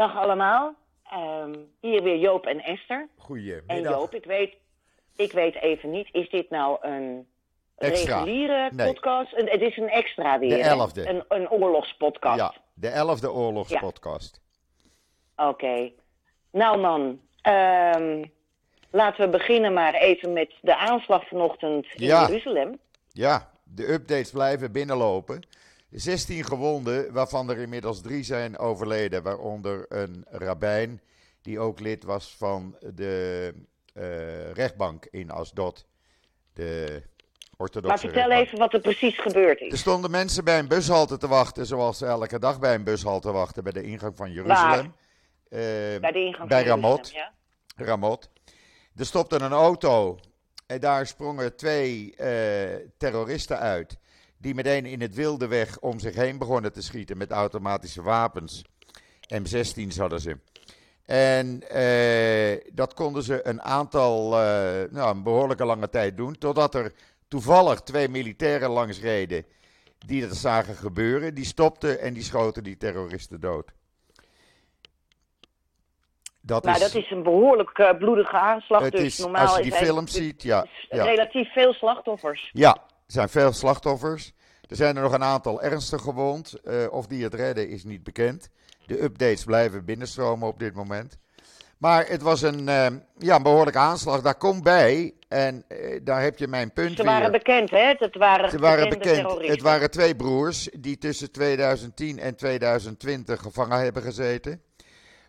Dag allemaal. Ehm, hier weer Joop en Esther. En Goedemiddag. Joop, ik weet, ik weet even niet, is dit nou een Extra. reguliere Nee. podcast? Een- het is een extra weer. De elfde. Een, een oorlogspodcast. Ja, de elfde oorlogspodcast. Oké. Nou man, ehm, laten we beginnen maar even met de aanslag vanochtend in Ja. Jeruzalem. Ja, de updates blijven binnenlopen. 16 gewonden, waarvan er inmiddels drie zijn overleden, waaronder een rabbijn die ook lid was van de eh, rechtbank in Asdod, de orthodoxe Maar vertel rechtbank. even wat er precies gebeurd Er is. stonden mensen bij een bushalte te wachten, zoals ze elke dag bij een bushalte wachten, bij de ingang van Jeruzalem. Eh, Bij de ingang bij van Ramot. Jeruzalem, ja? Ramot. Er stopte een auto en daar sprongen twee eh, terroristen uit. Die meteen in het wilde weg om zich heen begonnen te schieten met automatische wapens. M16's hadden ze. En eh, dat konden ze een aantal, eh, nou, een behoorlijke lange tijd doen. Totdat er toevallig twee militairen langs reden die dat zagen gebeuren. Die stopten en die schoten die terroristen dood. Dat Maar is, dat is een behoorlijk eh, bloedige aanslag. het dus is, normaal als je die film ziet, ja, ja. relatief veel slachtoffers. Ja, zijn veel slachtoffers. Er zijn er nog een aantal ernstig gewond. Eh, of die het redden is niet bekend. De updates blijven binnenstromen op dit moment. Maar het was een, eh, ja, een behoorlijke aanslag. Daar komt bij, en eh, daar heb je mijn punt Ze weer. waren bekend, hè? Het waren, Ze waren bekend. Het waren twee broers die tussen 2010 en 2020 gevangen hebben gezeten.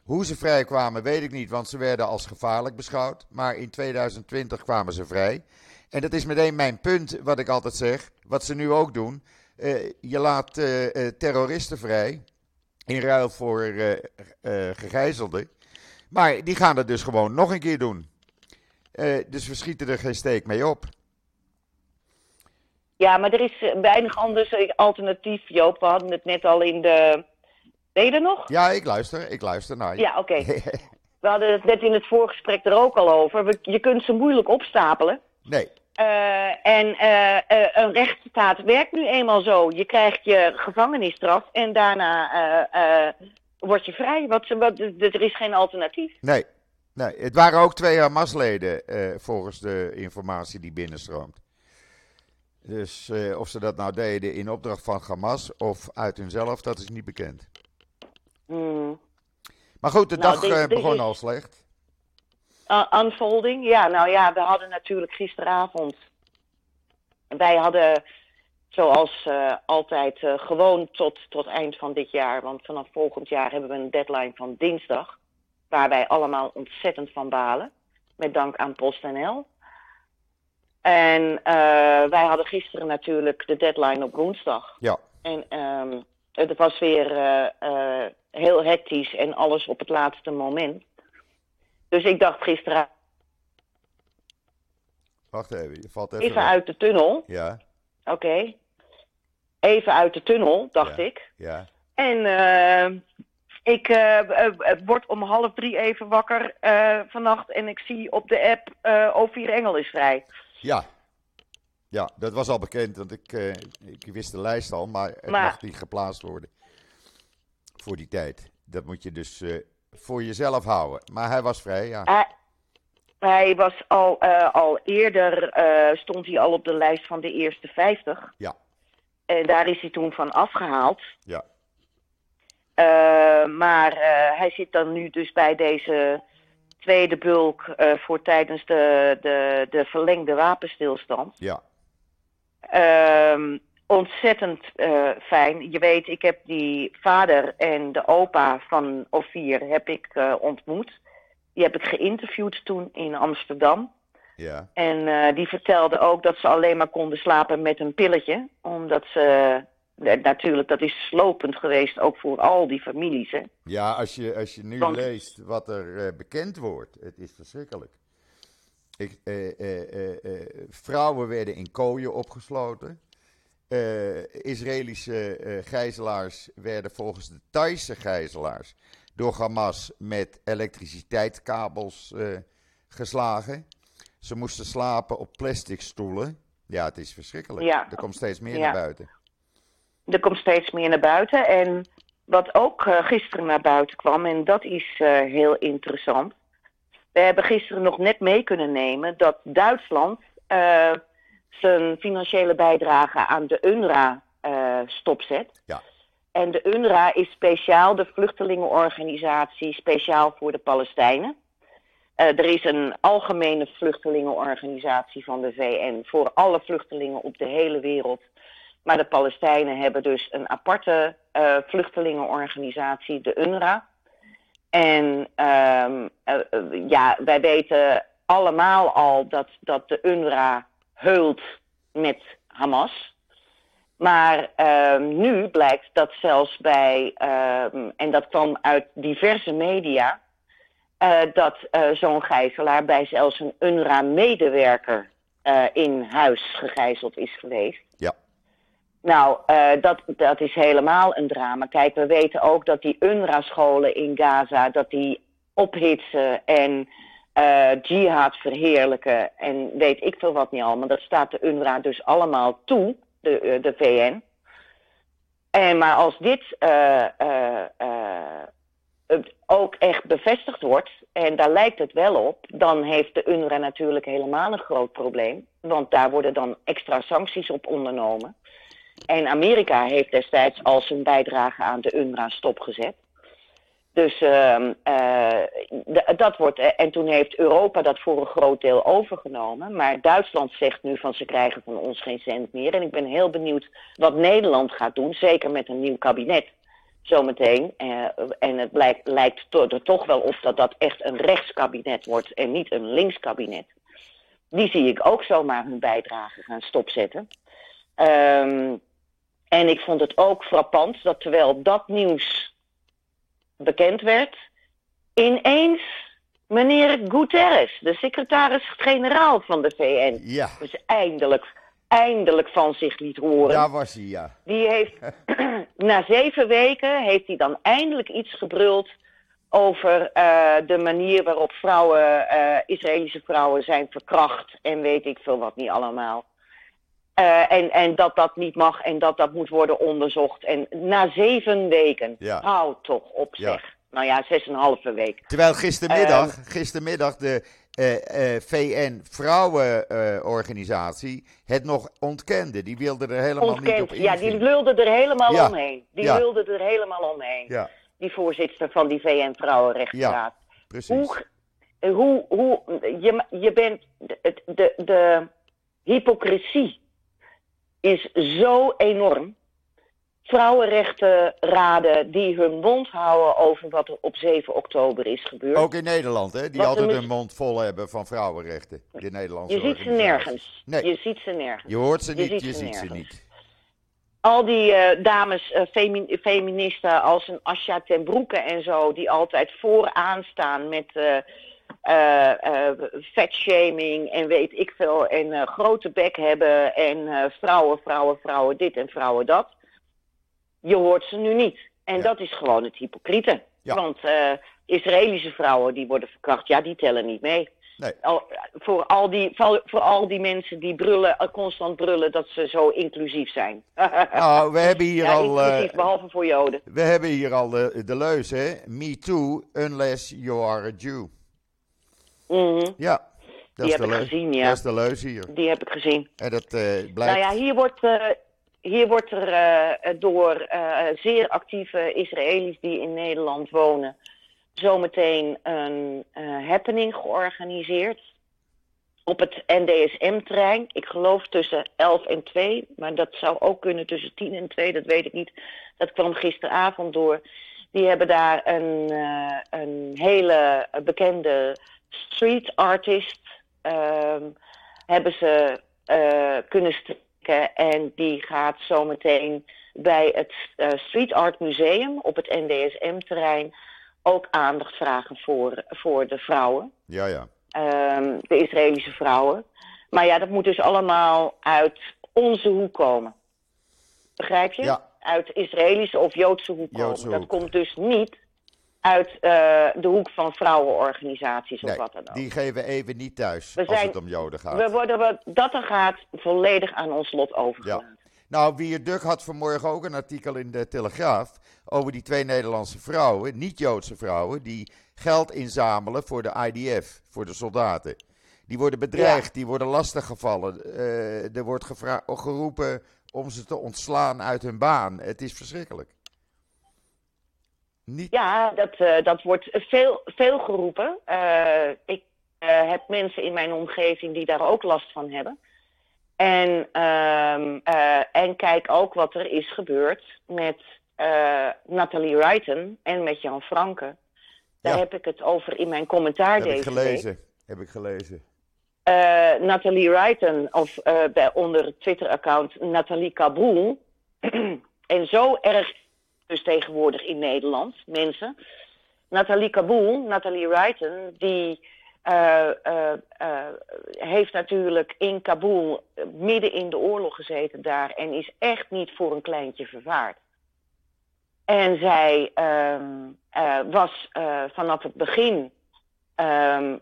Hoe ze vrij kwamen, weet ik niet, want ze werden als gevaarlijk beschouwd. Maar in 2020 kwamen ze vrij. En dat is meteen mijn punt, wat ik altijd zeg, wat ze nu ook doen. Eh, je laat eh, eh, terroristen vrij, in ruil voor gegijzelden. Maar die gaan het dus gewoon nog een keer doen. Dus we schieten er geen steek mee op. Ja, maar er is weinig anders alternatief, Joop. We hadden het net al in de... Ben je er nog? Ja, ik luister. Ik luister naar je. Ja, oké. We hadden het net in het voorgesprek er ook al over. Je kunt ze moeilijk opstapelen. nee, Eh, en eh, eh, een rechtsstaat werkt nu eenmaal zo. Je krijgt je gevangenisstraf en daarna word je vrij. Wat, wat, er is geen alternatief. nee, nee. Het waren ook twee Hamas-leden, volgens de informatie die binnenstroomt. Dus of ze dat nou deden in opdracht van Hamas of uit hunzelf, dat is niet bekend. Hmm. Maar goed, de Nou, dag dit- dit begon al slecht. Uh, unfolding, ja, nou ja, we hadden natuurlijk gisteravond. Wij hadden, zoals eh, altijd, eh, gewoon tot, tot eind van dit jaar. Want vanaf volgend jaar hebben we een deadline van dinsdag. Waar wij allemaal ontzettend van balen. Met dank aan PostNL. En eh, wij hadden gisteren natuurlijk de deadline op woensdag. Ja, En ehm, het was weer heel hectisch en alles op het laatste moment. Dus ik dacht gisteren wacht even. Je valt even, even weg. uit de tunnel. Ja, Oké. Even uit de tunnel, dacht Ja. ik. ja. En eh, ik eh, word om half drie even wakker eh, vannacht en ik zie op de app eh O4 Engel is vrij. Ja. Ja, dat was al bekend, want ik, ik wist de lijst al, maar het Maar- mag niet geplaatst worden. Voor die tijd. Dat moet je dus voor jezelf houden. Maar hij was vrij, ja. Hij, hij was al, eh, al eerder, eh, stond hij al op de lijst van de eerste 50. Ja, En daar is hij toen van afgehaald. ja. Eh, maar hij zit dan nu dus bij deze tweede bulk voor tijdens de, de, de verlengde wapenstilstand. Ja, Ehm, ontzettend eh, fijn. Je weet, ik heb die vader en de opa van Ophir heb ik eh, ontmoet. Die heb ik geïnterviewd toen in Amsterdam. ja. En eh, die vertelde ook dat ze alleen maar konden slapen met een pilletje. Omdat ze, natuurlijk, dat is slopend geweest ook voor al die families. Hè. Ja, als je, als je nu Want- leest wat er bekend wordt, het is verschrikkelijk. Ik, vrouwen werden in kooien opgesloten. Eh, Israëlische eh, gijzelaars werden volgens de Thaise gijzelaars door Hamas met elektriciteitskabels eh, geslagen. Ze moesten slapen op plastic stoelen. Ja, het is verschrikkelijk. Ja. Er komt steeds meer Ja. naar buiten. Er komt steeds meer naar buiten. En wat ook gisteren naar buiten kwam, en dat is heel interessant. We hebben gisteren nog net mee kunnen nemen dat Duitsland zijn financiële bijdrage aan de UNRWA stopzet. Ja. En de UNRWA is speciaal de vluchtelingenorganisatie speciaal voor de Palestijnen. er is een algemene vluchtelingenorganisatie van de VN voor alle vluchtelingen op de hele wereld. Maar de Palestijnen hebben dus een aparte uh, vluchtelingenorganisatie, de UNRWA. En uh, ja, wij weten allemaal al dat, dat de UNRWA heult met Hamas. Maar um, nu blijkt dat zelfs bij, um, en dat kwam uit diverse media, uh, dat zo'n gijzelaar bij zelfs een UNRWA-medewerker in huis gegijzeld is geweest. Ja. Nou, dat, dat is helemaal een drama. Kijk, we weten ook dat die UNRWA-scholen in Gaza, dat die ophitsen en uh, jihad verheerlijken en weet ik veel wat niet allemaal. Dat staat de UNRWA dus allemaal toe, de, de VN. En maar als dit uh, ook echt bevestigd wordt, en daar lijkt het wel op, dan heeft de UNRWA natuurlijk helemaal een groot probleem. Want daar worden dan extra sancties op ondernomen. En Amerika heeft destijds al zijn bijdrage aan de UNRWA stopgezet. Dus uh, dat wordt. En toen heeft Europa dat voor een groot deel overgenomen. Maar Duitsland zegt nu van ze krijgen van ons geen cent meer. En ik ben heel benieuwd wat Nederland gaat doen. Zeker met een nieuw kabinet. Zometeen. Uh, en het lijkt er toch wel op dat dat echt een rechtskabinet wordt en niet een linkskabinet. Die zie ik ook zomaar hun bijdrage gaan stopzetten. Um, en ik vond het ook frappant dat terwijl dat nieuws bekend werd, ineens meneer Guterres, de secretaris-generaal van de VN, ja. dus eindelijk, eindelijk van zich liet horen. Daar was hij, ja. Die heeft, na zeven weken, heeft hij dan eindelijk iets gebruld over uh, de manier waarop vrouwen, uh, Israëlische vrouwen zijn verkracht en weet ik veel wat niet allemaal. Uh, en, en dat dat niet mag en dat dat moet worden onderzocht. En na zeven weken, ja. hou toch op zeg. Ja. Nou ja, zes en een halve week. Terwijl gistermiddag, uh, gistermiddag de uh, VN Vrouwenorganisatie het nog ontkende. Die wilde er helemaal ontkend, niet op inzien. Ja, die lulde er helemaal ja. omheen. Die lulde er helemaal omheen. Die voorzitter van die VN Vrouwenrechtenraad. Precies. Hoe, hoe, hoe, je, je bent de, de, de hypocrisie is zo enorm. Vrouwenrechtenraden die hun mond houden over wat er op 7 oktober is gebeurd. Ook in Nederland, hè? Die Wat altijd hun mond vol hebben van vrouwenrechten. De Nederlandse Je ziet ze nergens. Nee. Je ziet ze nergens. Je hoort ze Je niet, ziet je ze ziet ze niet. Al die uh, dames, uh, femi feministen als een Asja ten Broeke en zo, die altijd vooraan staan met uh, fatshaming en weet ik veel, en grote bek hebben en vrouwen, vrouwen, vrouwen dit en vrouwen dat. Je hoort ze nu niet. En Ja. dat is gewoon het hypocriete. Ja. Want Israëlische vrouwen die worden verkracht, ja, die tellen niet mee. Nee. Al, voor, al die, voor, voor al die mensen die brullen, eh, constant brullen dat ze zo inclusief zijn. Nou, we hebben hier ja, al, eh, inclusief, behalve voor Joden. we hebben hier al de, de leus, hè? Me too, unless you are a Jew. Mhm, Ja, dat is heb de ik gezien, ja. Dat is de leus hier. Die heb ik gezien. En dat blijkt... Nou ja, hier wordt, eh, hier wordt er eh, door zeer actieve Israëli's die in Nederland wonen... zometeen een happening georganiseerd op het NDSM-trein. Ik geloof tussen 11 en 2, maar dat zou ook kunnen tussen 10 en 2, dat weet ik niet. Dat kwam gisteravond door. Die hebben daar een, uh, een hele bekende street artist ehm, hebben ze uh, kunnen strikken en die gaat zometeen bij het uh, Street Art Museum op het NDSM-terrein ook aandacht vragen voor, voor de vrouwen. Ja, ja. Um, de Israëlische vrouwen. Maar ja, dat moet dus allemaal uit onze hoek komen. Begrijp je? Ja. Uit Israëlische of Joodse hoek Joodse komen. hoek. Dat komt dus niet uit uh, de hoek van vrouwenorganisaties Nee, of wat dan ook. die geven even niet thuis We als zijn- het om Joden gaat. We worden wat dat er gaat volledig aan ons lot overgelaten. Nou, Wier Duk had vanmorgen ook een artikel in de Telegraaf over die twee Nederlandse vrouwen, niet-Joodse vrouwen, die geld inzamelen voor de IDF, voor de soldaten. Die worden bedreigd, die worden lastiggevallen. Uh, er wordt geroepen om ze te ontslaan uit hun baan. Het is verschrikkelijk. Niet... Ja, dat, uh, dat wordt veel, veel geroepen. Uh, ik heb mensen in mijn omgeving die daar ook last van hebben. En, uh, en kijk ook wat er is gebeurd met Nathalie Wrighton en met Jan Franke. Daar heb ik het over in mijn commentaar heb deze ik gelezen. Heb ik gelezen. Nathalie Wrighton, of bij, onder het Twitter-account Nathalie Kaboel. en zo erg dus tegenwoordig in Nederland, mensen. Nathalie Kaboel, Nathalie Wrighton, die uh, heeft natuurlijk in Kabul midden in de oorlog gezeten daar en is echt niet voor een kleintje vervaard. En zij ehm, was vanaf het begin um,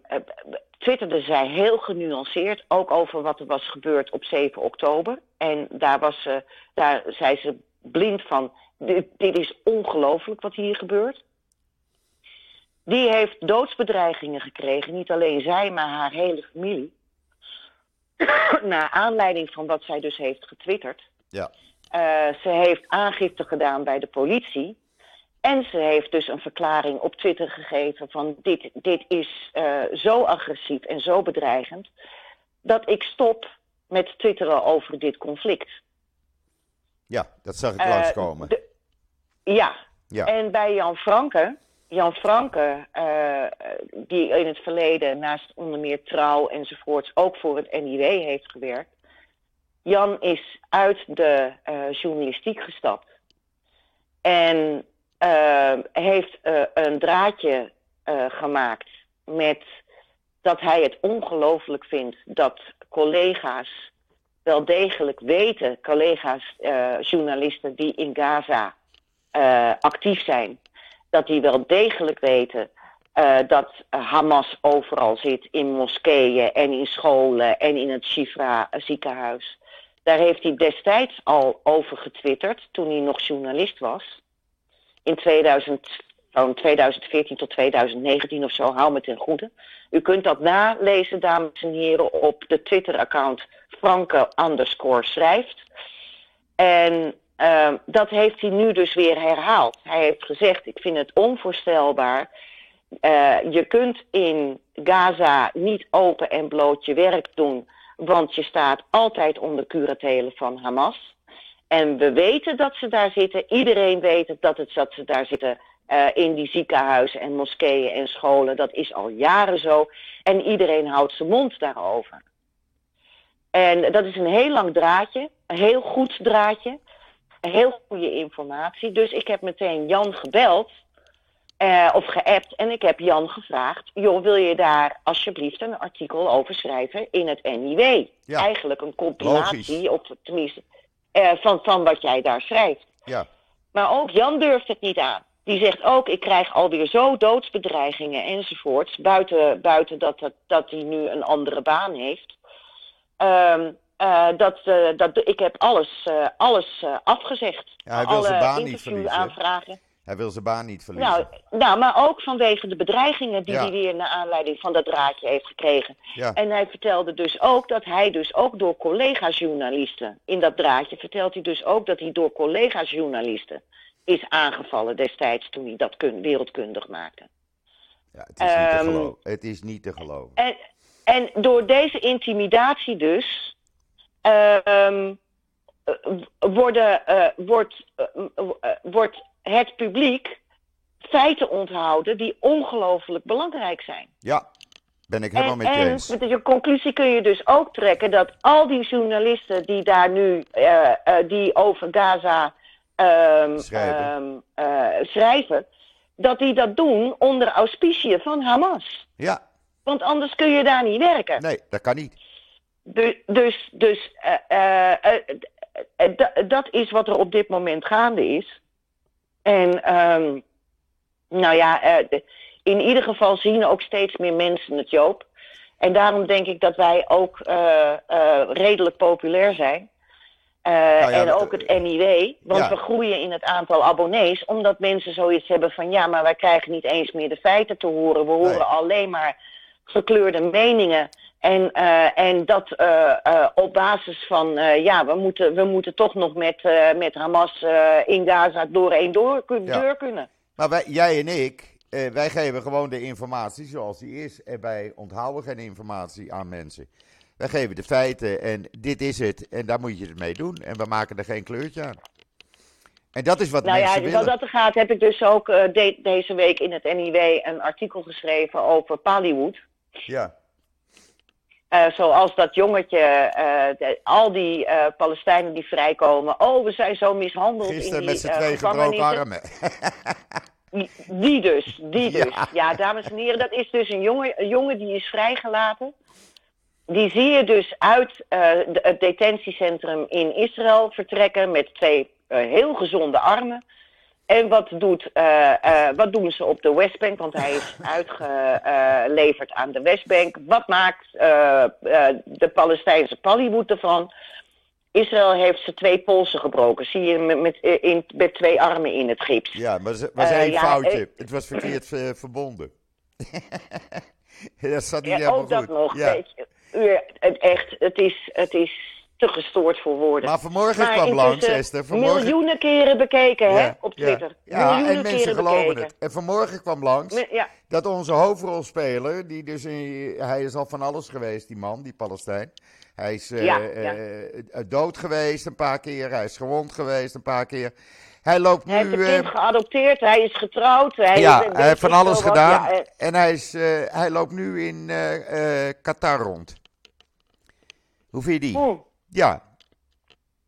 twitterde zij heel genuanceerd ook over wat er was gebeurd op 7 oktober. En daar, was ze, daar zei ze blind van, dit, dit is ongelooflijk wat hier gebeurt. Die heeft doodsbedreigingen gekregen, niet alleen zij, maar haar hele familie. Naar aanleiding van wat zij dus heeft getwitterd. Ja. Uh, ze heeft aangifte gedaan bij de politie. En ze heeft dus een verklaring op Twitter gegeven van dit, dit is uh, zo agressief en zo bedreigend dat ik stop met twitteren over dit conflict. Ja, dat zag ik uh, langskomen. De, ja. ja, en bij Jan Franke, Jan Franke, uh, die in het verleden naast onder meer trouw enzovoorts ook voor het NIW heeft gewerkt. Jan is uit de journalistiek gestapt. En uh, heeft een draadje gemaakt met dat hij het ongelooflijk vindt dat collega's wel degelijk weten, collega's journalisten die in Gaza actief zijn, dat die wel degelijk weten dat Hamas overal zit in moskeeën en in scholen en in het Shifra ziekenhuis. Daar heeft hij destijds al over getwitterd toen hij nog journalist was in 2000, van 2014 tot 2019 of zo, hou me ten goede. U kunt dat nalezen, dames en heren, op de Twitter-account Franke schrijft. En uh, dat heeft hij nu dus weer herhaald. Hij heeft gezegd, ik vind het onvoorstelbaar. Uh, je kunt in Gaza niet open en bloot je werk doen, want je staat altijd onder curatele van Hamas. En we weten dat ze daar zitten. Iedereen weet dat, het, dat ze daar zitten uh, in die ziekenhuizen en moskeeën en scholen. Dat is al jaren zo. En iedereen houdt zijn mond daarover. En dat is een heel lang draadje. Een heel goed draadje. Heel goede informatie. Dus ik heb meteen Jan gebeld. Uh, of geappt. En ik heb Jan gevraagd. Joh, wil je daar alsjeblieft een artikel over schrijven in het NIW? Ja. Eigenlijk een compilatie. Of tenminste uh, van, van wat jij daar schrijft. Ja. Maar ook Jan durft het niet aan. Die zegt ook, ik krijg alweer zo doodsbedreigingen enzovoorts. Buiten, buiten dat, dat, dat hij nu een andere baan heeft. Um, uh, dat, uh, dat, ik heb alles, alles afgezegd. Ja, hij wil Alle zijn baan niet verliezen. aanvragen. Hij wil zijn baan niet verliezen. Nou, nou, maar ook vanwege de bedreigingen die ja. hij weer naar aanleiding van dat draadje heeft gekregen. Ja. En hij vertelde dus ook dat hij dus ook door collega-journalisten, in dat draadje vertelt hij dus ook dat hij door collega-journalisten is aangevallen destijds toen hij dat kun, wereldkundig maakte. Ja, het is um, niet te geloven. Het is niet te geloven. En, en door deze intimidatie dus... Uh, worden, uh, wordt, uh, wordt het publiek feiten onthouden die ongelooflijk belangrijk zijn. Ja, ben ik helemaal en, met je eens. En met je conclusie kun je dus ook trekken dat al die journalisten die daar nu, uh, die over Gaza um, schrijven. Uh, schrijven, dat die dat doen onder auspiciën van Hamas. Ja. Want anders kun je daar niet werken. Nee, dat kan niet. De, dus dus dat is wat er op dit moment gaande is. En um, nou ja, in ieder geval zien ook steeds meer mensen het Joop. En daarom denk ik dat wij ook redelijk populair zijn. Uh, Nou ja, en ook het NIW. Want Ja. we groeien in het aantal abonnees. Omdat mensen zoiets hebben van ja, maar wij krijgen niet eens meer de feiten te horen. We horen Nee. alleen maar gekleurde meningen. En, eh, en dat eh, eh, op basis van ja, we moeten, we moeten toch nog met, met Hamas in Gaza door één door, Ja. deur kunnen. Maar wij, jij en ik, wij geven gewoon de informatie zoals die is. En wij onthouden geen informatie aan mensen. Wij geven de feiten en dit is het. En daar moet je het mee doen. En we maken er geen kleurtje aan. En dat is wat Nou ja, mensen wat willen. dat er gaat, heb ik dus ook de- deze week in het NIW een artikel geschreven over Pallywood. Ja, Eh, zoals dat jongetje, eh, de- al die eh, Palestijnen die vrijkomen. Oh, we zijn zo mishandeld in die met z'n twee gebroken armen. Die dus, die dus. Ja. dames en heren, dat is dus een jongen, een jongen die is vrijgelaten. Die zie je dus uit de- het detentiecentrum in Israël vertrekken met twee heel gezonde armen. En wat, doet, eh, eh, wat doen ze op de Westbank? Want hij is uitgeleverd aan de Westbank. Wat maakt eh, de Palestijnse Pallywood ervan? Israël heeft ze twee polsen gebroken. Zie je met, met, in, met twee armen in het gips. Ja, maar het was één ja, foutje. het was verkeerd verbonden. dat zat niet Ja, helemaal ook dat nog. Ja. Weet je. Echt, het is, het is te gestoord voor woorden. Maar vanmorgen Maar kwam langs, intussen Esther. Vanmorgen... Miljoenen keren bekeken hè, op. Twitter. Ja, miljoenen en mensen keren geloven bekeken. het. En vanmorgen kwam langs Me- Ja, dat onze hoofdrolspeler, die dus in, hij is al van alles geweest, die man, die Palestijn. Hij is eh, eh, eh, dood geweest een paar keer, hij is gewond geweest een paar keer. Hij loopt nu. hij heeft een eh, kind geadopteerd, hij is getrouwd. Hij ja, is, hij heeft van alles gedaan. Ja, eh, en hij, is, eh, hij loopt nu in eh, eh, Qatar rond. Hoe vind je die? Ja.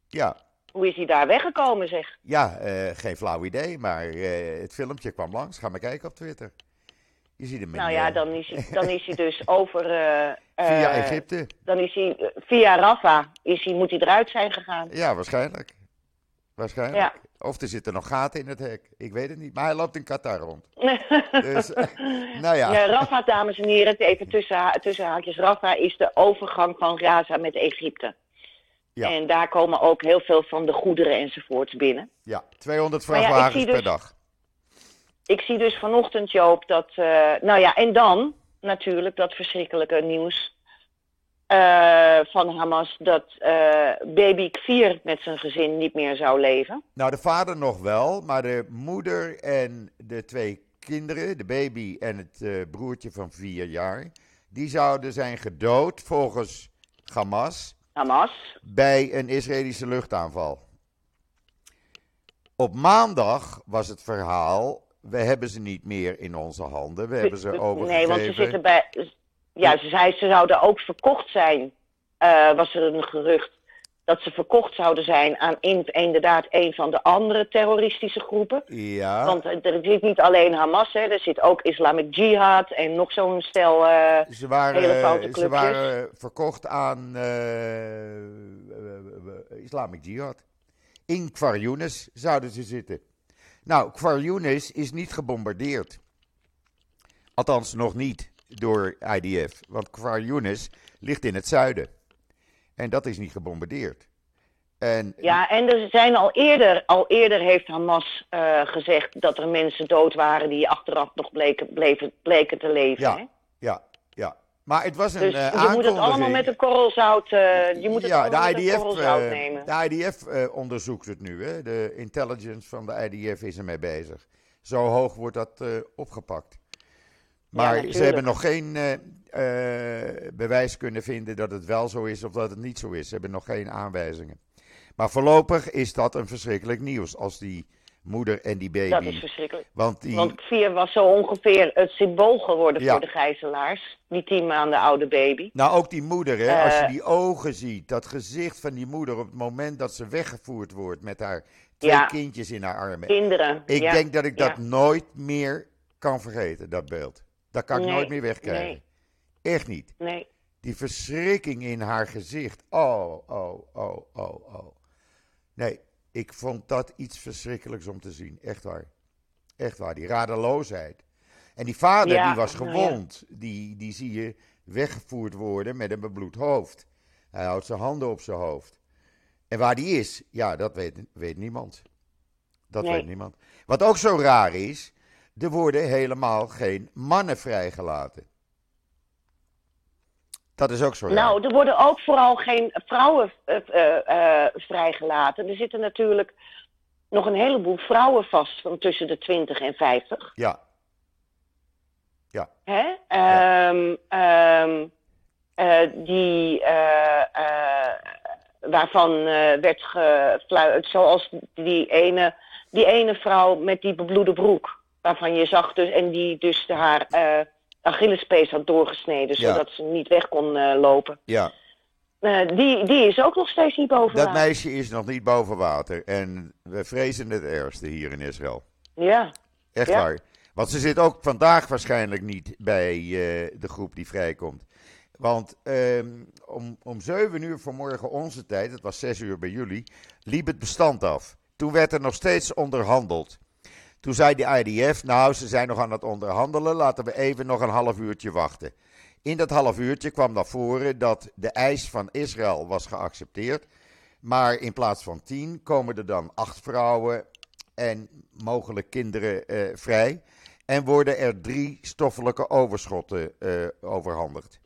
Ja. hoe is hij daar weggekomen zeg? Ja, eh, geen flauw idee, maar eh, het filmpje kwam langs. Ga maar kijken op Twitter. Je ziet hem Nou ja, eh, dan is hij, dan is hij dus over... via Egypte. Dan is hij via Rafah, is hij, moet hij eruit zijn gegaan. Ja, waarschijnlijk. Waarschijnlijk. Ja. Of er zitten nog gaten in het hek. Ik weet het niet. Maar hij loopt in Qatar rond. Dus, nou ja. Ja, Rafah, dames en heren, even tussen, tussen haakjes. Rafah is de overgang van Gaza met Egypte. Ja. En daar komen ook heel veel van de goederen enzovoorts binnen. ja, 200 Maar ja, ik vrachtwagens per dus- dag. Ik zie dus vanochtend, Joop, dat... eh, nou ja, en dan natuurlijk dat verschrikkelijke nieuws eh, van Hamas... dat eh, baby Kvier met zijn gezin niet meer zou leven. Nou, de vader nog wel, maar de moeder en de twee kinderen, de baby en het broertje van vier jaar, die zouden zijn gedood volgens Hamas Hamas. bij een Israëlische luchtaanval. Op maandag was het verhaal, we hebben ze niet meer in onze handen, we hebben ze overgegeven. Nee, want ze zitten bij... Ja, ze zei ze zouden ook verkocht zijn. eh, was er een gerucht dat ze verkocht zouden zijn aan in- inderdaad een van de andere terroristische groepen. Ja, Want er zit niet alleen Hamas, hè, er zit ook Islamic Jihad en nog zo'n stel. eh, ze waren, hele foute ze clubjes. waren verkocht aan eh, eh, Islamic Jihad. In Younis zouden ze zitten. Nou, Younis is niet gebombardeerd. Althans, nog niet door IDF. Want Younis ligt in het zuiden. En dat is niet gebombardeerd. En ja, en er zijn al eerder, al eerder heeft Hamas eh, gezegd dat er mensen dood waren die achteraf nog bleken, bleven, bleken te leven. Ja, hè? ja, ja. Maar het was een Dus eh, je moet het allemaal met een korrel zout, eh, je moet het ja, allemaal de met een IDF, korrel zout eh, nemen. de IDF onderzoekt het nu. Hè? De intelligence van de IDF is ermee bezig. Zo hoog wordt dat opgepakt. Maar ze hebben nog geen bewijs kunnen vinden dat het wel zo is of dat het niet zo is. Ze hebben nog geen aanwijzingen. Maar voorlopig is dat een verschrikkelijk nieuws als die moeder en die baby. Dat is verschrikkelijk. Want die, Want Kvier was zo ongeveer het symbool geworden Ja. voor de gijzelaars. Die tien maanden oude baby. Nou, ook die moeder, hè, als je Eh, die ogen ziet, dat gezicht van die moeder op het moment dat ze weggevoerd wordt met haar twee Ja. kindjes in haar armen. Kinderen. Ik ja. denk dat ik dat nooit meer kan vergeten, dat beeld. Dat kan ik Nee, nooit meer wegkrijgen. nee. Echt niet. Nee. Die verschrikking in haar gezicht. Oh, oh, oh, oh, oh. Nee, ik vond dat iets verschrikkelijks om te zien. Echt waar. Echt waar, die radeloosheid. En die vader, Ja, die was nou ja. gewond. Die, die zie je weggevoerd worden met een bebloed hoofd. Hij houdt zijn handen op zijn hoofd. En waar die is, ja, dat weet, weet niemand. Dat Nee. weet niemand. Wat ook zo raar is, er worden helemaal geen mannen vrijgelaten. Dat is ook zo. Nou, er worden ook vooral geen vrouwen eh, eh, eh, vrijgelaten. Er zitten natuurlijk nog een heleboel vrouwen vast van tussen de 20 en 50. Ja, Hè? Ehm, ehm, eh, die, waarvan werd gefluit, zoals die ene, die ene vrouw met die bebloede broek. Waarvan je zag dus, en die dus haar Achillespees had doorgesneden, Ja. zodat ze niet weg kon eh, lopen. ja. Eh, die, die is ook nog steeds niet boven Dat water. meisje is nog niet boven water. En we vrezen het ergste hier in Israël. Ja, Echt Ja. waar. Want ze zit ook vandaag waarschijnlijk niet bij eh, de groep die vrijkomt. Want ehm, om, om 7 uur vanmorgen onze tijd, het was 6 uur bij jullie, liep het bestand af. Toen werd er nog steeds onderhandeld. Toen zei de IDF, nou ze zijn nog aan het onderhandelen, laten we even nog een half uurtje wachten. In dat half uurtje kwam naar voren dat de eis van Israël was geaccepteerd. Maar in plaats van tien komen er dan acht vrouwen en mogelijk kinderen eh, vrij. En worden er drie stoffelijke overschotten eh, overhandigd.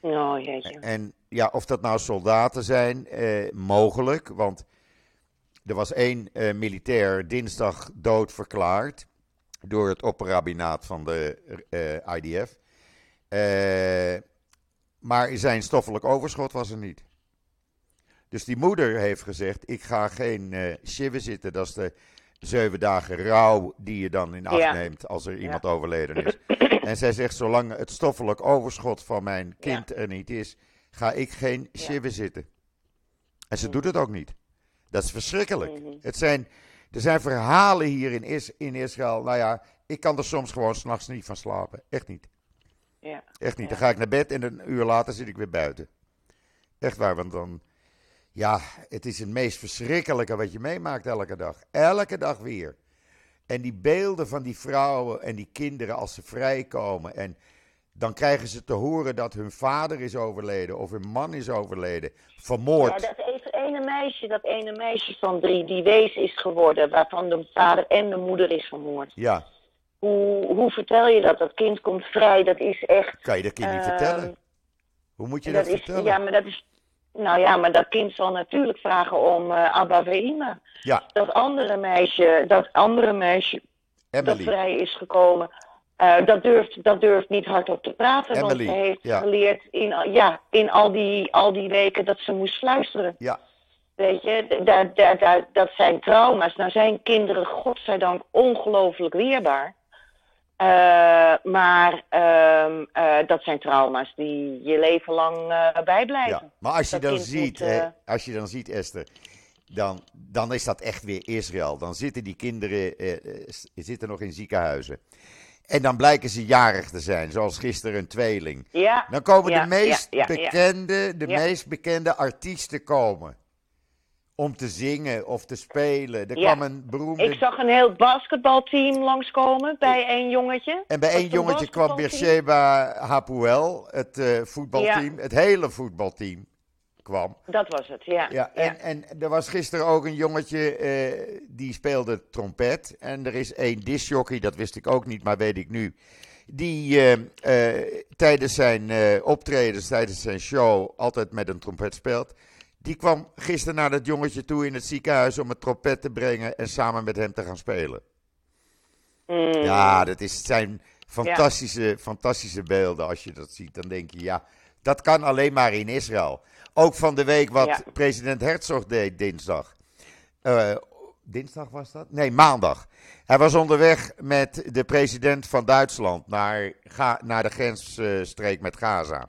oh jeetje. En ja, of dat nou soldaten zijn, eh, mogelijk. Want er was één eh, militair dinsdag dood verklaard. Door het opperrabinaat van de eh, IDF. Eh, maar zijn stoffelijk overschot was er niet. Dus die moeder heeft gezegd: Ik ga geen shiva zitten. Dat is de zeven dagen rouw die je dan in acht Ja. neemt als er iemand overleden is. En zij zegt: Zolang het stoffelijk overschot van mijn kind er niet is, ga ik geen Ja. shiva zitten. En ze doet het ook niet. Dat is verschrikkelijk. Mhm. Het zijn, er zijn verhalen hier in, Is, in Israël. Nou ja, ik kan er soms gewoon s'nachts niet van slapen. Echt niet. Ja. Echt niet. Dan ga ik naar bed en een uur later zit ik weer buiten. Echt waar, want dan. Ja, het is het meest verschrikkelijke wat je meemaakt elke dag. Elke dag weer. En die beelden van die vrouwen en die kinderen als ze vrijkomen. En dan krijgen ze te horen dat hun vader is overleden of hun man is overleden. Vermoord. Ja, dat ene meisje, dat ene meisje van drie, die wees is geworden, waarvan de vader en de moeder is vermoord. Ja, Hoe, hoe vertel je dat? Dat kind komt vrij, dat is echt... kan je dat kind niet Ehm, vertellen? Hoe moet je dat dat, is, vertellen? ja, maar dat is... Nou ja, maar dat kind zal natuurlijk vragen om eh Abba Veima. Ja, Dat andere meisje, dat andere meisje dat vrij is gekomen, eh, dat, durft, dat durft niet hardop te praten. Emily, want ze heeft ja. geleerd in, al- ja, in al, die, al die weken dat ze moest fluisteren. Ja, Weet je, daar, daar, dat zijn trauma's. Nou zijn kinderen, godzijdank, ongelooflijk weerbaar. Eh, maar ehm, eh, dat zijn trauma's die je leven lang bijblijven. ja. Maar als je Dat dan ziet, moet, hè, als je dan ziet, Esther, dan, dan is dat echt weer Israël. Dan zitten die kinderen zitten nog in ziekenhuizen. En dan blijken ze jarig te zijn, zoals gisteren een tweeling. Ja, Dan komen ja, de meest ja, bekende, de meest bekende artiesten komen. Om te zingen of te spelen. Er kwam een beroemde. Ik zag een heel basketbalteam langskomen bij één jongetje. En bij één jongetje kwam? Beersheba Hapuel, het eh, voetbalteam. Het hele voetbalteam kwam. Dat was het, ja. Ja, en, en er was gisteren ook een jongetje eh, die speelde trompet. En er is één discjockey, dat wist ik ook niet, maar weet ik nu. Die eh, eh, tijdens zijn optredens, tijdens zijn show, altijd met een trompet speelt. Die kwam gisteren naar dat jongetje toe in het ziekenhuis om het trompet te brengen en samen met hem te gaan spelen. Mm. Ja, dat is, zijn fantastische, fantastische beelden. Als je dat ziet, dan denk je, ja, dat kan alleen maar in Israël. Ook van de week wat Ja. president Herzog deed dinsdag. Eh, dinsdag was dat? Nee, maandag. Hij was onderweg met de president van Duitsland naar, Ga- naar de grensstreek met Gaza.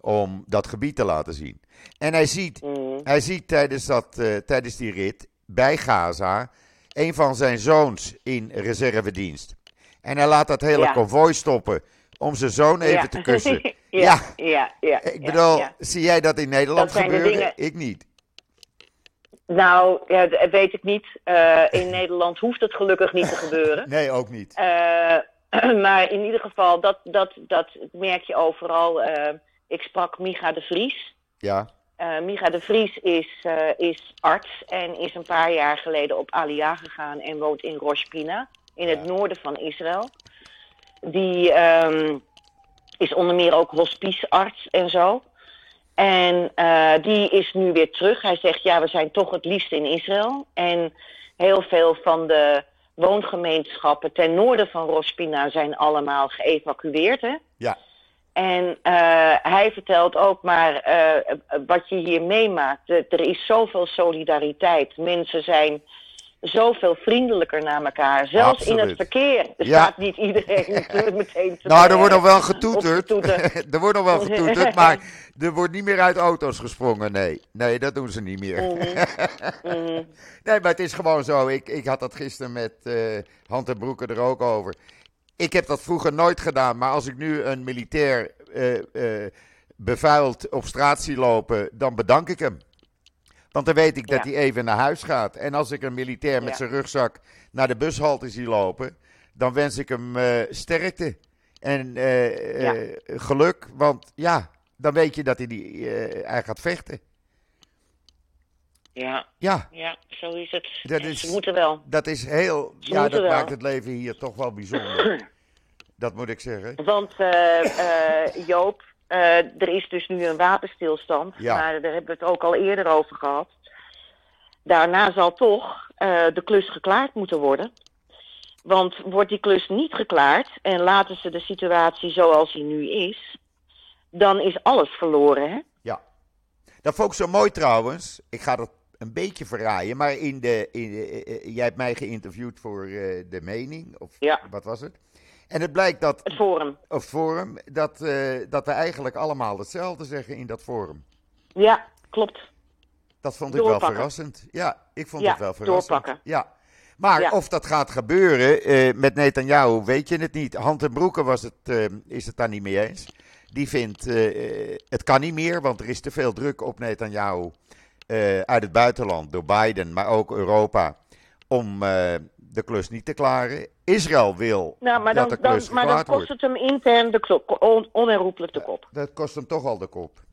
Om dat gebied te laten zien. En hij ziet, Mm. hij ziet tijdens, dat, eh, tijdens die rit bij Gaza een van zijn zoons in reservedienst. En hij laat dat hele Ja. konvooi stoppen om zijn zoon even Ja. te kussen. ja, Ja. ja. Ik bedoel, zie jij dat in Nederland Dat gebeuren? dingen- Ik niet. Nou, weet ik niet. Eh, in Nederland hoeft het gelukkig niet te gebeuren. Nee, ook niet. Eh, maar in ieder geval, dat, dat, dat merk je overal. Eh, ik sprak Micha de Vries. Ja, Uh, Micha de Vries is, uh, is arts en is een paar jaar geleden op Aliyah gegaan en woont in Rosh Pina, in het noorden van Israël. Die um, is onder meer ook hospicearts en zo. En uh, die is nu weer terug. Hij zegt, ja, we zijn toch het liefst in Israël. En heel veel van de woongemeenschappen ten noorden van Rospina zijn allemaal geëvacueerd. Hè? Ja. En uh, hij vertelt ook maar uh, wat je hier meemaakt. Er is zoveel solidariteit. Mensen zijn zoveel vriendelijker naar elkaar. Zelfs Absoluut. in het verkeer Ja. staat niet iedereen meteen te Nou, er wordt nog wel getoeterd. er wordt nog wel getoeterd, maar er wordt niet meer uit auto's gesprongen. Nee, nee dat doen ze niet meer. Mhm. Nee, maar het is gewoon zo. Ik, ik had dat gisteren met eh Hand en Broeken er ook over. Ik heb dat vroeger nooit gedaan, maar als ik nu een militair eh, eh, bevuild op straat zie lopen, dan bedank ik hem. Want dan weet ik dat hij even naar huis gaat. En als ik een militair met zijn rugzak naar de bushalte zie lopen, dan wens ik hem eh, sterkte en eh, eh, geluk. Want ja, dan weet je dat hij, die, hij gaat vechten. Ja, Ja, ja, zo is het. Dat is- Ze moeten wel. dat is heel. Ze Ja, dat wel. maakt het leven hier toch wel bijzonder. dat moet ik zeggen. Want Joop, eh, er is dus nu een wapenstilstand. Ja. Maar daar hebben we het ook al eerder over gehad. Daarna zal toch eh, de klus geklaard moeten worden. Want wordt die klus niet geklaard en laten ze de situatie zoals die nu is, dan is alles verloren. Hè? Ja. Dat vond ik zo mooi trouwens. Ik ga dat een beetje verraaien. Maar in de, in de- eh, jij hebt mij geïnterviewd voor de mening. Of Ja. wat was het? En het blijkt dat, Het Forum. of forum, dat, eh, dat we eigenlijk allemaal hetzelfde zeggen in dat forum. Ja, klopt. Dat vond ik wel verrassend. Ja, ik vond Ja, het wel verrassend. doorpakken. Ja. Maar Ja. of dat gaat gebeuren eh, met Netanyahu, weet je het niet. Hand en Broeken was het, eh, is het daar niet mee eens. Die vindt, het kan niet meer, want er is te veel druk op Netanyahu uit het buitenland, door Biden, maar ook Europa, om de klus niet te klaren. Israël wil Nou, maar dat dan, de dan, klus maar dan kost het hem intern de klop, on, onherroepelijk de kop. Dat kost hem toch al de kop.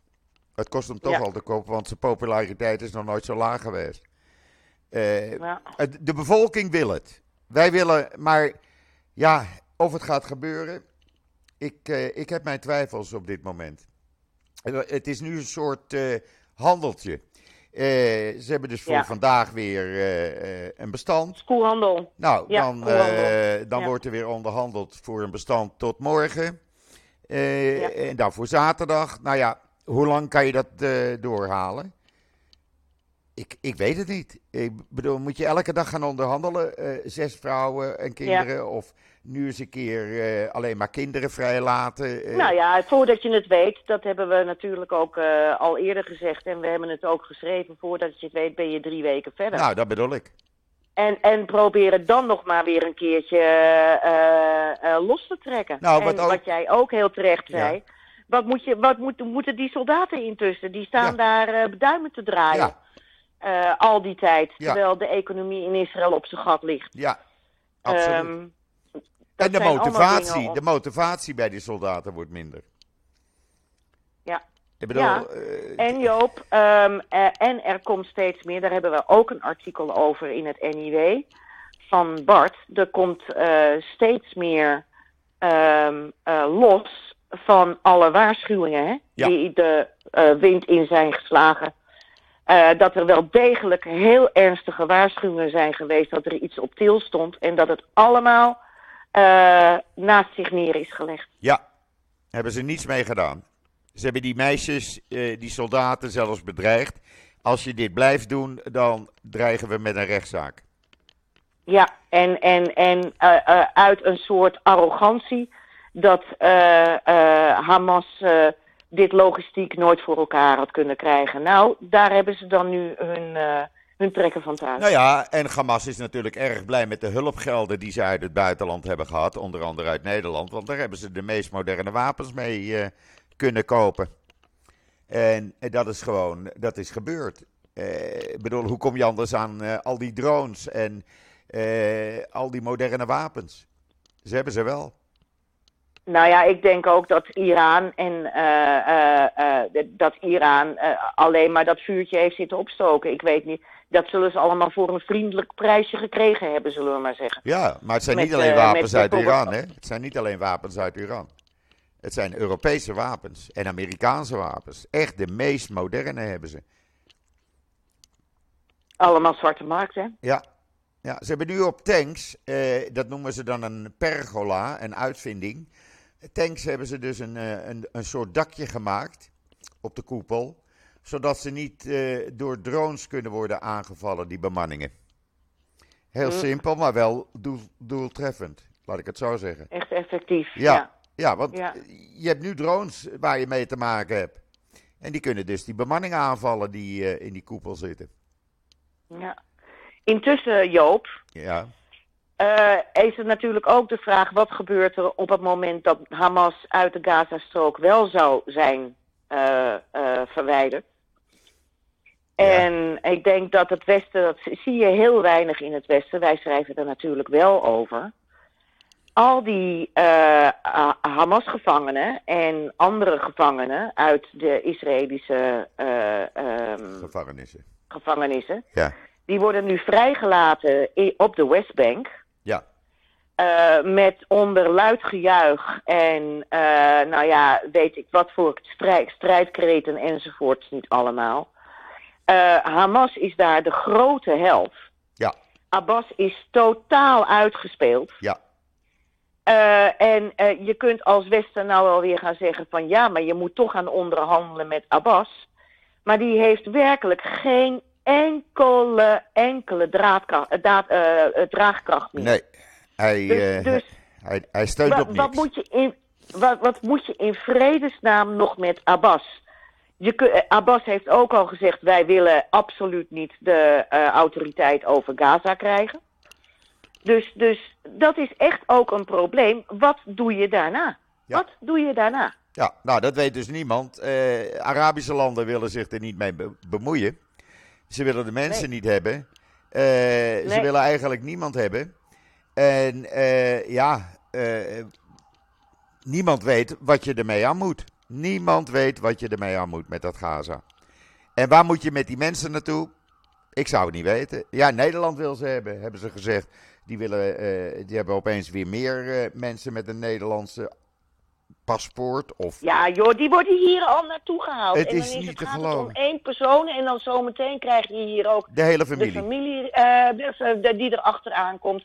Het kost hem toch Ja. al de kop, want zijn populariteit is nog nooit zo laag geweest. Eh, Ja. de bevolking wil het. Wij willen, maar ja, of het gaat gebeuren, ik, eh, ik heb mijn twijfels op dit moment. Het is nu een soort eh, handeltje. Eh, ze hebben dus voor Ja. vandaag weer eh, eh, een bestand. Koelhandel. Nou, Ja, dan, dan Ja. wordt er weer onderhandeld voor een bestand tot morgen. En dan voor zaterdag. Nou ja, hoe lang kan je dat doorhalen? Ik, ik weet het niet. Ik bedoel, moet je elke dag gaan onderhandelen? eh, zes vrouwen en kinderen? Of nu eens een keer eh, alleen maar kinderen vrijlaten? eh, Nou ja, voordat je het weet, dat hebben we natuurlijk ook al eerder gezegd. En we hebben het ook geschreven. Voordat je het weet, ben je drie weken verder. nou, dat bedoel ik. En, en proberen dan nog maar weer een keertje los te trekken. Nou, en wat ook- wat jij ook heel terecht Ja. zei. Wat, moet je, wat moet, moeten die soldaten intussen? Die staan Ja. daar duimen te draaien. Eh, al die tijd. Ja. Terwijl de economie in Israël op zijn gat ligt. Ja, absoluut. Ehm, en de motivatie, om- de motivatie bij die soldaten wordt minder. Ja. Ik bedoel, Ja. eh, En Joop, ehm, eh, en er komt steeds meer, daar hebben we ook een artikel over in het NIW van Bart. Er komt steeds meer ehm, eh, los van alle waarschuwingen hè, Ja. die de wind in zijn geslagen. Eh, dat er wel degelijk heel ernstige waarschuwingen zijn geweest dat er iets op til stond en dat het allemaal eh, naast zich neer is gelegd. Ja, hebben ze niets mee gedaan. Ze hebben die meisjes, eh, die soldaten zelfs bedreigd. Als je dit blijft doen, dan dreigen we met een rechtszaak. Ja, en, en, en uit een soort arrogantie dat Hamas dit logistiek nooit voor elkaar had kunnen krijgen. Nou, daar hebben ze dan nu hun, eh, hun trekken van thuis. Nou ja, en Hamas is natuurlijk erg blij met de hulpgelden die ze uit het buitenland hebben gehad. Onder andere uit Nederland, want daar hebben ze de meest moderne wapens mee eh, kunnen kopen. En, dat is gewoon, dat is gebeurd. Eh, ik bedoel, hoe kom je anders aan al die drones en al die moderne wapens? Ze hebben ze wel. Nou ja, ik denk ook dat Iran en eh, eh, eh, dat Iran alleen maar dat vuurtje heeft zitten opstoken. Ik weet niet. Dat zullen ze allemaal voor een vriendelijk prijsje gekregen hebben, zullen we maar zeggen. Ja, maar het zijn Met, niet alleen wapens met uit Iran, hè? Het zijn niet alleen wapens uit Iran. Het zijn Europese wapens en Amerikaanse wapens. Echt de meest moderne hebben ze. Allemaal zwarte markt, hè? Ja, ja ze hebben nu op tanks, eh, dat noemen ze dan een pergola, een uitvinding. Tanks hebben ze dus een, eh, een, een soort dakje gemaakt op de koepel, zodat ze niet eh, door drones kunnen worden aangevallen, die bemanningen. Heel Mm. simpel, maar wel doel, doeltreffend, laat ik het zo zeggen. Echt effectief. Ja, ja. ja. want Ja. je hebt nu drones waar je mee te maken hebt. En die kunnen dus die bemanning aanvallen die eh, in die koepel zitten. Ja. Intussen, Joop, Ja, eh, is er natuurlijk ook de vraag: wat gebeurt er op het moment dat Hamas uit de Gazastrook wel zou zijn eh, eh, verwijderd? Ja. En ik denk dat het Westen, dat zie je heel weinig in het Westen, wij schrijven er natuurlijk wel over. Al die Ha- Hamas-gevangenen en andere gevangenen uit de Israëlische eh, ehm, gevangenissen. gevangenissen, Ja, die worden nu vrijgelaten op de Westbank. Ja. eh, met onder luid gejuich en eh, nou ja, weet ik wat voor strijd, strijdkreten enzovoorts niet allemaal. Eh, Hamas is daar de grote held. Ja. Abbas is totaal uitgespeeld. Ja. En je kunt als Westen nou wel weer gaan zeggen van ja, maar je moet toch gaan onderhandelen met Abbas. Maar die heeft werkelijk geen enkele, enkele draadkracht, eh, daad- eh, eh, draagkracht meer. Nee, hij, Dus- dus- hij, hij steunt Wa- op niks. wat, moet je in, wat, wat moet je in vredesnaam nog met Abbas? Je, Abbas heeft ook al gezegd: wij willen absoluut niet de autoriteit over Gaza krijgen. Dus, dus dat is echt ook een probleem. Wat doe je daarna? Ja. Wat doe je daarna? Ja, nou, dat weet dus niemand. Arabische landen willen zich er niet mee be- bemoeien. Ze willen de mensen Nee. niet hebben. Eh, Ze willen eigenlijk niemand hebben. En eh, ja, eh, niemand weet wat je ermee aan moet. Niemand weet wat je ermee aan moet met dat Gaza. En waar moet je met die mensen naartoe? Ik zou het niet weten. Ja, Nederland wil ze hebben, hebben ze gezegd. Die, willen, die hebben opeens weer meer mensen met een Nederlandse paspoort. Of Ja, joh, die worden hier al naartoe gehaald. Het en dan is is niet het, te het om geloven. één persoon. En dan zometeen krijg je hier ook de hele de familie. familie de- de- die erachteraan komt.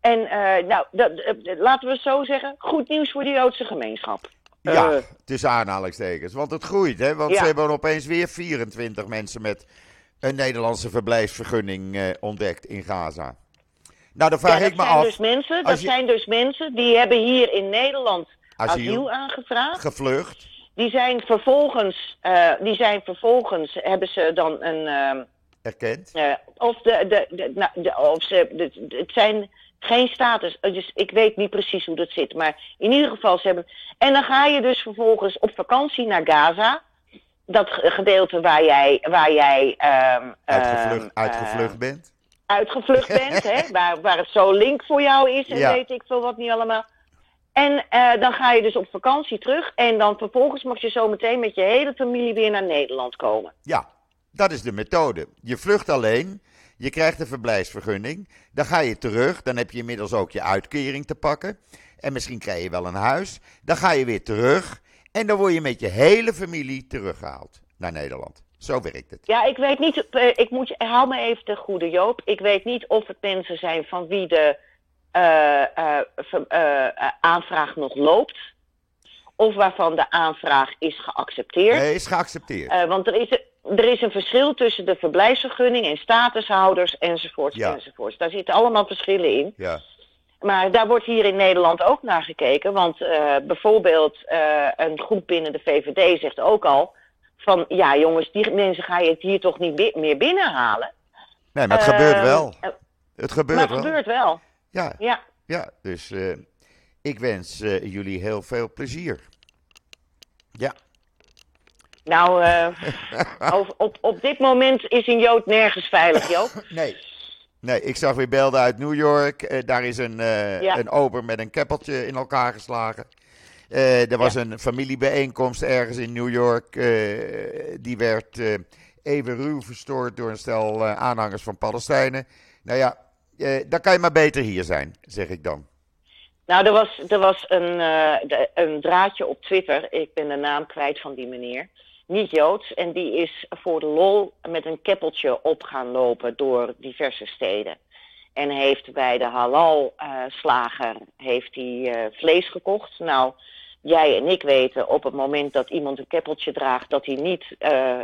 En eh, nou, dat, laten we het zo zeggen, goed nieuws voor de Joodse gemeenschap. Ja, Eh, tussen aanhalingstekens. Want het groeit, hè? Want Ja. ze hebben opeens weer 24 mensen met een Nederlandse verblijfsvergunning ontdekt in Gaza. Nou, dan vraag ja, ik me af, dus mensen, dat je- zijn dus mensen die hebben hier in Nederland Asiel. asiel, aangevraagd. gevlucht. Die zijn vervolgens, eh, die zijn vervolgens hebben ze dan een, ehm, Erkend? eh, of de, de, de, nou, de- of ze, de- het zijn geen status, eh, dus ik weet niet precies hoe dat zit, maar in ieder geval ze hebben. En dan ga je dus vervolgens op vakantie naar Gaza, dat ge- gedeelte waar jij, waar jij ehm, Uitgevlucht, ehm, uitgevlucht bent. uitgevlucht bent, hè, waar, waar het zo link voor jou is en Ja. weet ik veel wat niet allemaal. En eh, dan ga je dus op vakantie terug en dan vervolgens mag je zo meteen met je hele familie weer naar Nederland komen. Ja, dat is de methode. Je vlucht alleen, je krijgt een verblijfsvergunning, dan ga je terug, dan heb je inmiddels ook je uitkering te pakken. En misschien krijg je wel een huis. Dan ga je weer terug en dan word je met je hele familie teruggehaald naar Nederland. Zo werkt het. Ja, ik weet niet, eh, ik moet hou me even de goede Joop. Ik weet niet of het mensen zijn van wie de eh, eh, eh, aanvraag nog loopt. Of waarvan de aanvraag is geaccepteerd. Nee, is geaccepteerd. Want er is, er is een verschil tussen de verblijfsvergunning en statushouders enzovoorts Ja. enzovoorts. Daar zitten allemaal verschillen in. Ja. Maar daar wordt hier in Nederland ook naar gekeken. Want bijvoorbeeld een groep binnen de VVD zegt ook al... van ja jongens, die mensen ga je het hier toch niet meer binnenhalen. Nee, maar het gebeurt wel. Het gebeurt maar het wel. gebeurt wel, Ja, ja. ja, dus eh, ik wens eh, jullie heel veel plezier. Ja, Nou, eh, over- op, op dit moment is een Jood nergens veilig, Joop. nee. Nee, ik zag weer beelden uit New York. Daar is een, Ja. een ober met een keppeltje in elkaar geslagen. Er was een familiebijeenkomst ergens in New York. die werd even ruw verstoord door een stel aanhangers van Palestijnen. Nou ja, eh, dan kan je maar beter hier zijn, zeg ik dan. Nou, er was, er was een, eh, een draadje op Twitter. Ik ben de naam kwijt van die meneer. Niet Joods. En die is voor de lol met een keppeltje op gaan lopen door diverse steden. En heeft bij de halal-slager heeft hij eh, vlees gekocht. Nou, jij en ik weten op het moment dat iemand een keppeltje draagt... dat hij niet, eh,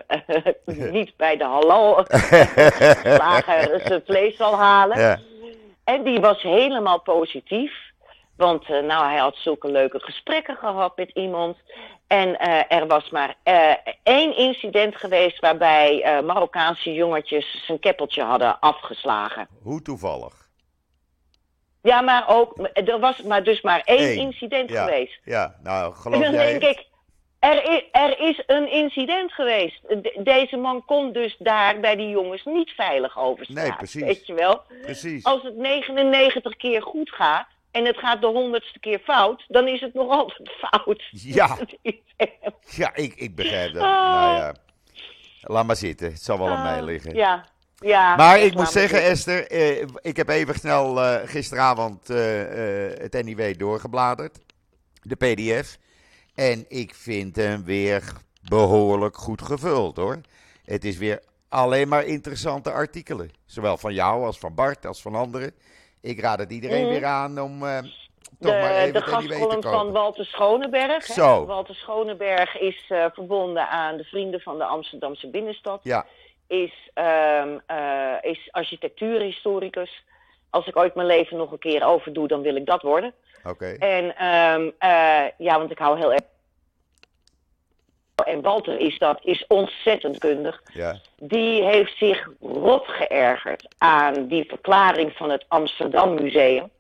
niet bij de halal-slager zijn vlees zal halen. Ja. En die was helemaal positief. Want eh, nou, hij had zulke leuke gesprekken gehad met iemand. En eh, er was maar één incident geweest waarbij Marokkaanse jongetjes zijn keppeltje hadden afgeslagen. Hoe toevallig. Ja, maar ook, er was maar dus maar één Eén. incident Ja, geweest. ja, nou En geloof dan jij denk ik, er is, er is een incident geweest. De- deze man kon dus daar bij die jongens niet veilig over staan. Nee, precies. Weet je wel? Precies. Als het 99 keer goed gaat en het gaat de honderdste keer fout, dan is het nog altijd fout. Ja. Ja, ik, ik begrijp dat. Ah. Nou ja, laat maar zitten. Het zal wel aan mij liggen. Ja, ja. Maar ik moet zeggen. Esther, eh, ik heb even snel eh, gisteravond eh, eh, het NIW doorgebladerd. De PDF. En ik vind hem weer behoorlijk goed gevuld hoor. Het is weer alleen maar interessante artikelen. Zowel van jou als van Bart als van anderen. Ik raad het iedereen Mhm. weer aan om toch maar De, even de gastcolumn van Walter Schoneberg. hè. Walter Schoneberg is verbonden aan de Vrienden van de Amsterdamse Binnenstad. Ja, Is, ehm, eh, is architectuurhistoricus. Als ik ooit mijn leven nog een keer overdoe, dan wil ik dat worden. oké. En ehm, eh, ja, want ik hou heel erg. En Walter is dat, is ontzettend kundig. Ja, Die heeft zich rot geërgerd aan die verklaring van het Amsterdam Museum.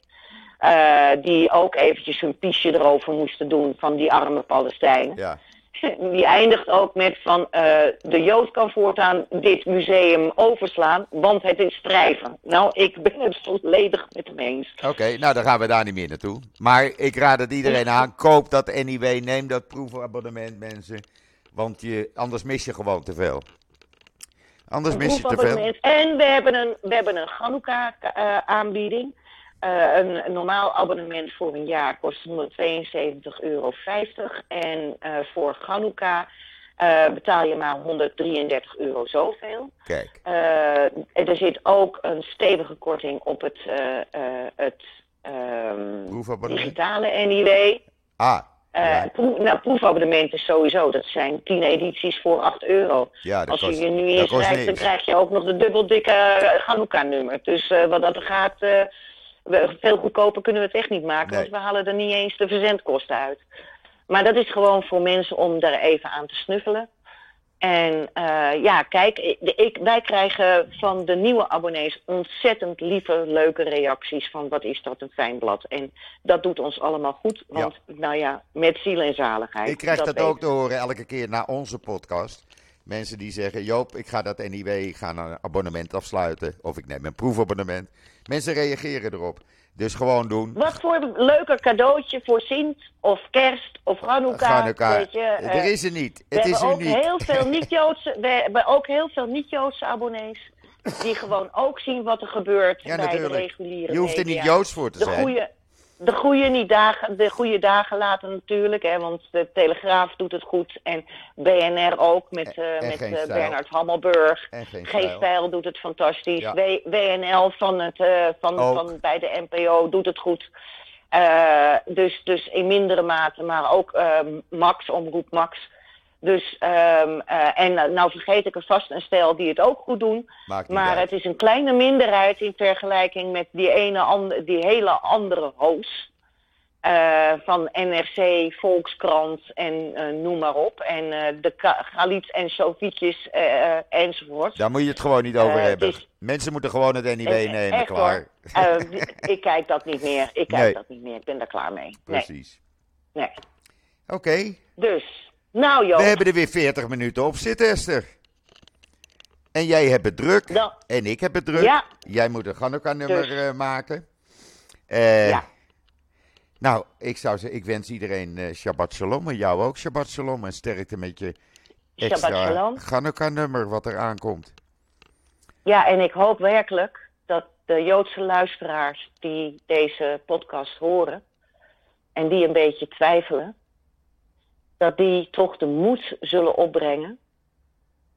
Eh, die ook eventjes een piesje erover moesten doen van die arme Palestijnen. ja. Die eindigt ook met van eh, de Jood kan voortaan dit museum overslaan, want het is strijven. Nou, ik ben het volledig met hem eens. Oké, nou dan gaan we daar niet meer naartoe. Maar ik raad het iedereen aan. Koop dat NIW, neem dat proefabonnement mensen. Want je, anders mis je gewoon te veel. Anders mis je te veel. En we hebben een, we hebben een Chanukka-aanbieding. Eh, een, een normaal abonnement voor een jaar kost 172,50 euro. En eh, voor Chanukka eh, betaal je maar 133 euro zoveel. Kijk, er zit ook een stevige korting op het, het ehm, digitale NIW. Ah, ja, proef, nou, proefabonnementen sowieso. Dat zijn 10 edities voor 8 euro. ja, dat Als je kost, je nu inschrijft, dan krijg je ook nog de dubbeldikke uh, Hanukkah-nummer. Dus wat dat gaat, we- veel goedkoper kunnen we het echt niet maken, Nee. want we halen er niet eens de verzendkosten uit. Maar dat is gewoon voor mensen om daar even aan te snuffelen. En eh, ja, kijk, ik- wij krijgen van de nieuwe abonnees ontzettend lieve, leuke reacties van wat is dat een fijn blad. En dat doet ons allemaal goed, want nou ja, met ziel en zaligheid. Ik krijg dat, weet ook te horen elke keer na onze podcast. Mensen die zeggen, Joop, ik ga dat NIW, ik ga een abonnement afsluiten. Of ik neem een proefabonnement. Mensen reageren erop. Dus gewoon doen. Wat voor leuker cadeautje voor Sint of Kerst of Hanukkah. Weet je, eh, er is er niet. we Het is hebben ook uniek. heel veel niet-Joodse, we hebben ook heel veel niet-Joodse abonnees die gewoon ook zien wat er gebeurt Ja, bij de reguliere Je hoeft er media. niet Joods voor te de zijn. goede, de goede, niet dagen, de goede dagen laten natuurlijk, hè, want de Telegraaf doet het goed en BNR ook met, En- eh, en met eh. Bernard Hammelburg. En geen Geen stijl. stijl doet het fantastisch. Ja. WNL van het, eh, van, Ook. van bij de NPO doet het goed. Dus, dus in mindere mate, maar ook ehm, Max, omroep Max. Dus, ehm, eh, en nou, nou vergeet ik er vast een stel die het ook goed doen. Maar uit. het is een kleine minderheid in vergelijking met die, ene die hele andere hoos. eh, van NRC, Volkskrant en eh, noem maar op. En eh, de Galits en Sofietjes eh, eh, enzovoort. Daar moet je het gewoon niet over Eh, hebben. is- Mensen moeten gewoon het NIW Eh, nemen, echt, klaar. Eh, ik kijk dat niet meer. Ik kijk Nee. dat niet meer. Ik ben daar klaar mee. Precies. nee. Oké, Dus, nou joh. we hebben er weer 40 minuten op zitten, Esther. En jij hebt het druk. En ik heb het druk. Ja. Jij moet een Hanukkah-nummer Dus. eh, maken. Eh, Ja. Nou, ik zou zeggen, ik wens iedereen eh, Shabbat Shalom en jou ook Shabbat Shalom en sterkte met je Shabbat extra Shalom. Chanukka-nummer wat er aankomt. Ja, en ik hoop werkelijk dat de Joodse luisteraars die deze podcast horen en die een beetje twijfelen, dat die toch de moed zullen opbrengen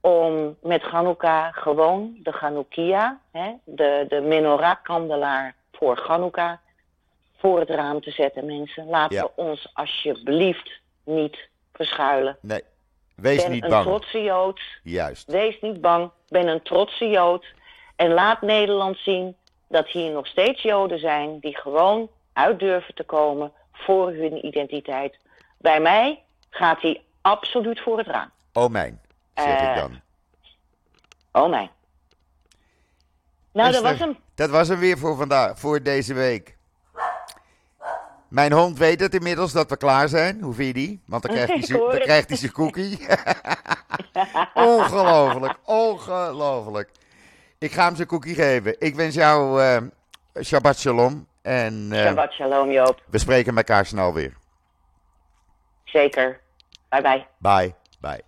om met Chanukka gewoon de Chanukkia, hè, de, de menorah-kandelaar voor Chanukka, voor het raam te zetten, mensen. Laten Ja. we ons alsjeblieft niet verschuilen. Nee, wees ben niet een bang. trotse Jood. Juist. Wees niet bang, ben een trotse Jood. En laat Nederland zien dat hier nog steeds Joden zijn die gewoon uit durven te komen voor hun identiteit. Bij mij gaat hij absoluut voor het raam. Oh mijn, zeg ik Eh, dan. Oh nee. Nou, dat was hem. Dat was hem weer voor vandaag, voor deze week. Mijn hond weet het inmiddels dat we klaar zijn. Hoe vind je die? Want dan krijgt hij zijn- hoor dan het. krijgt hij zijn cookie. ongelooflijk, ongelooflijk. Ik ga hem zijn cookie geven. Ik wens jou eh, Shabbat Shalom. En eh, Shabbat shalom, Joop. we spreken elkaar snel weer. Zeker. Bye-bye. Bye. Bye.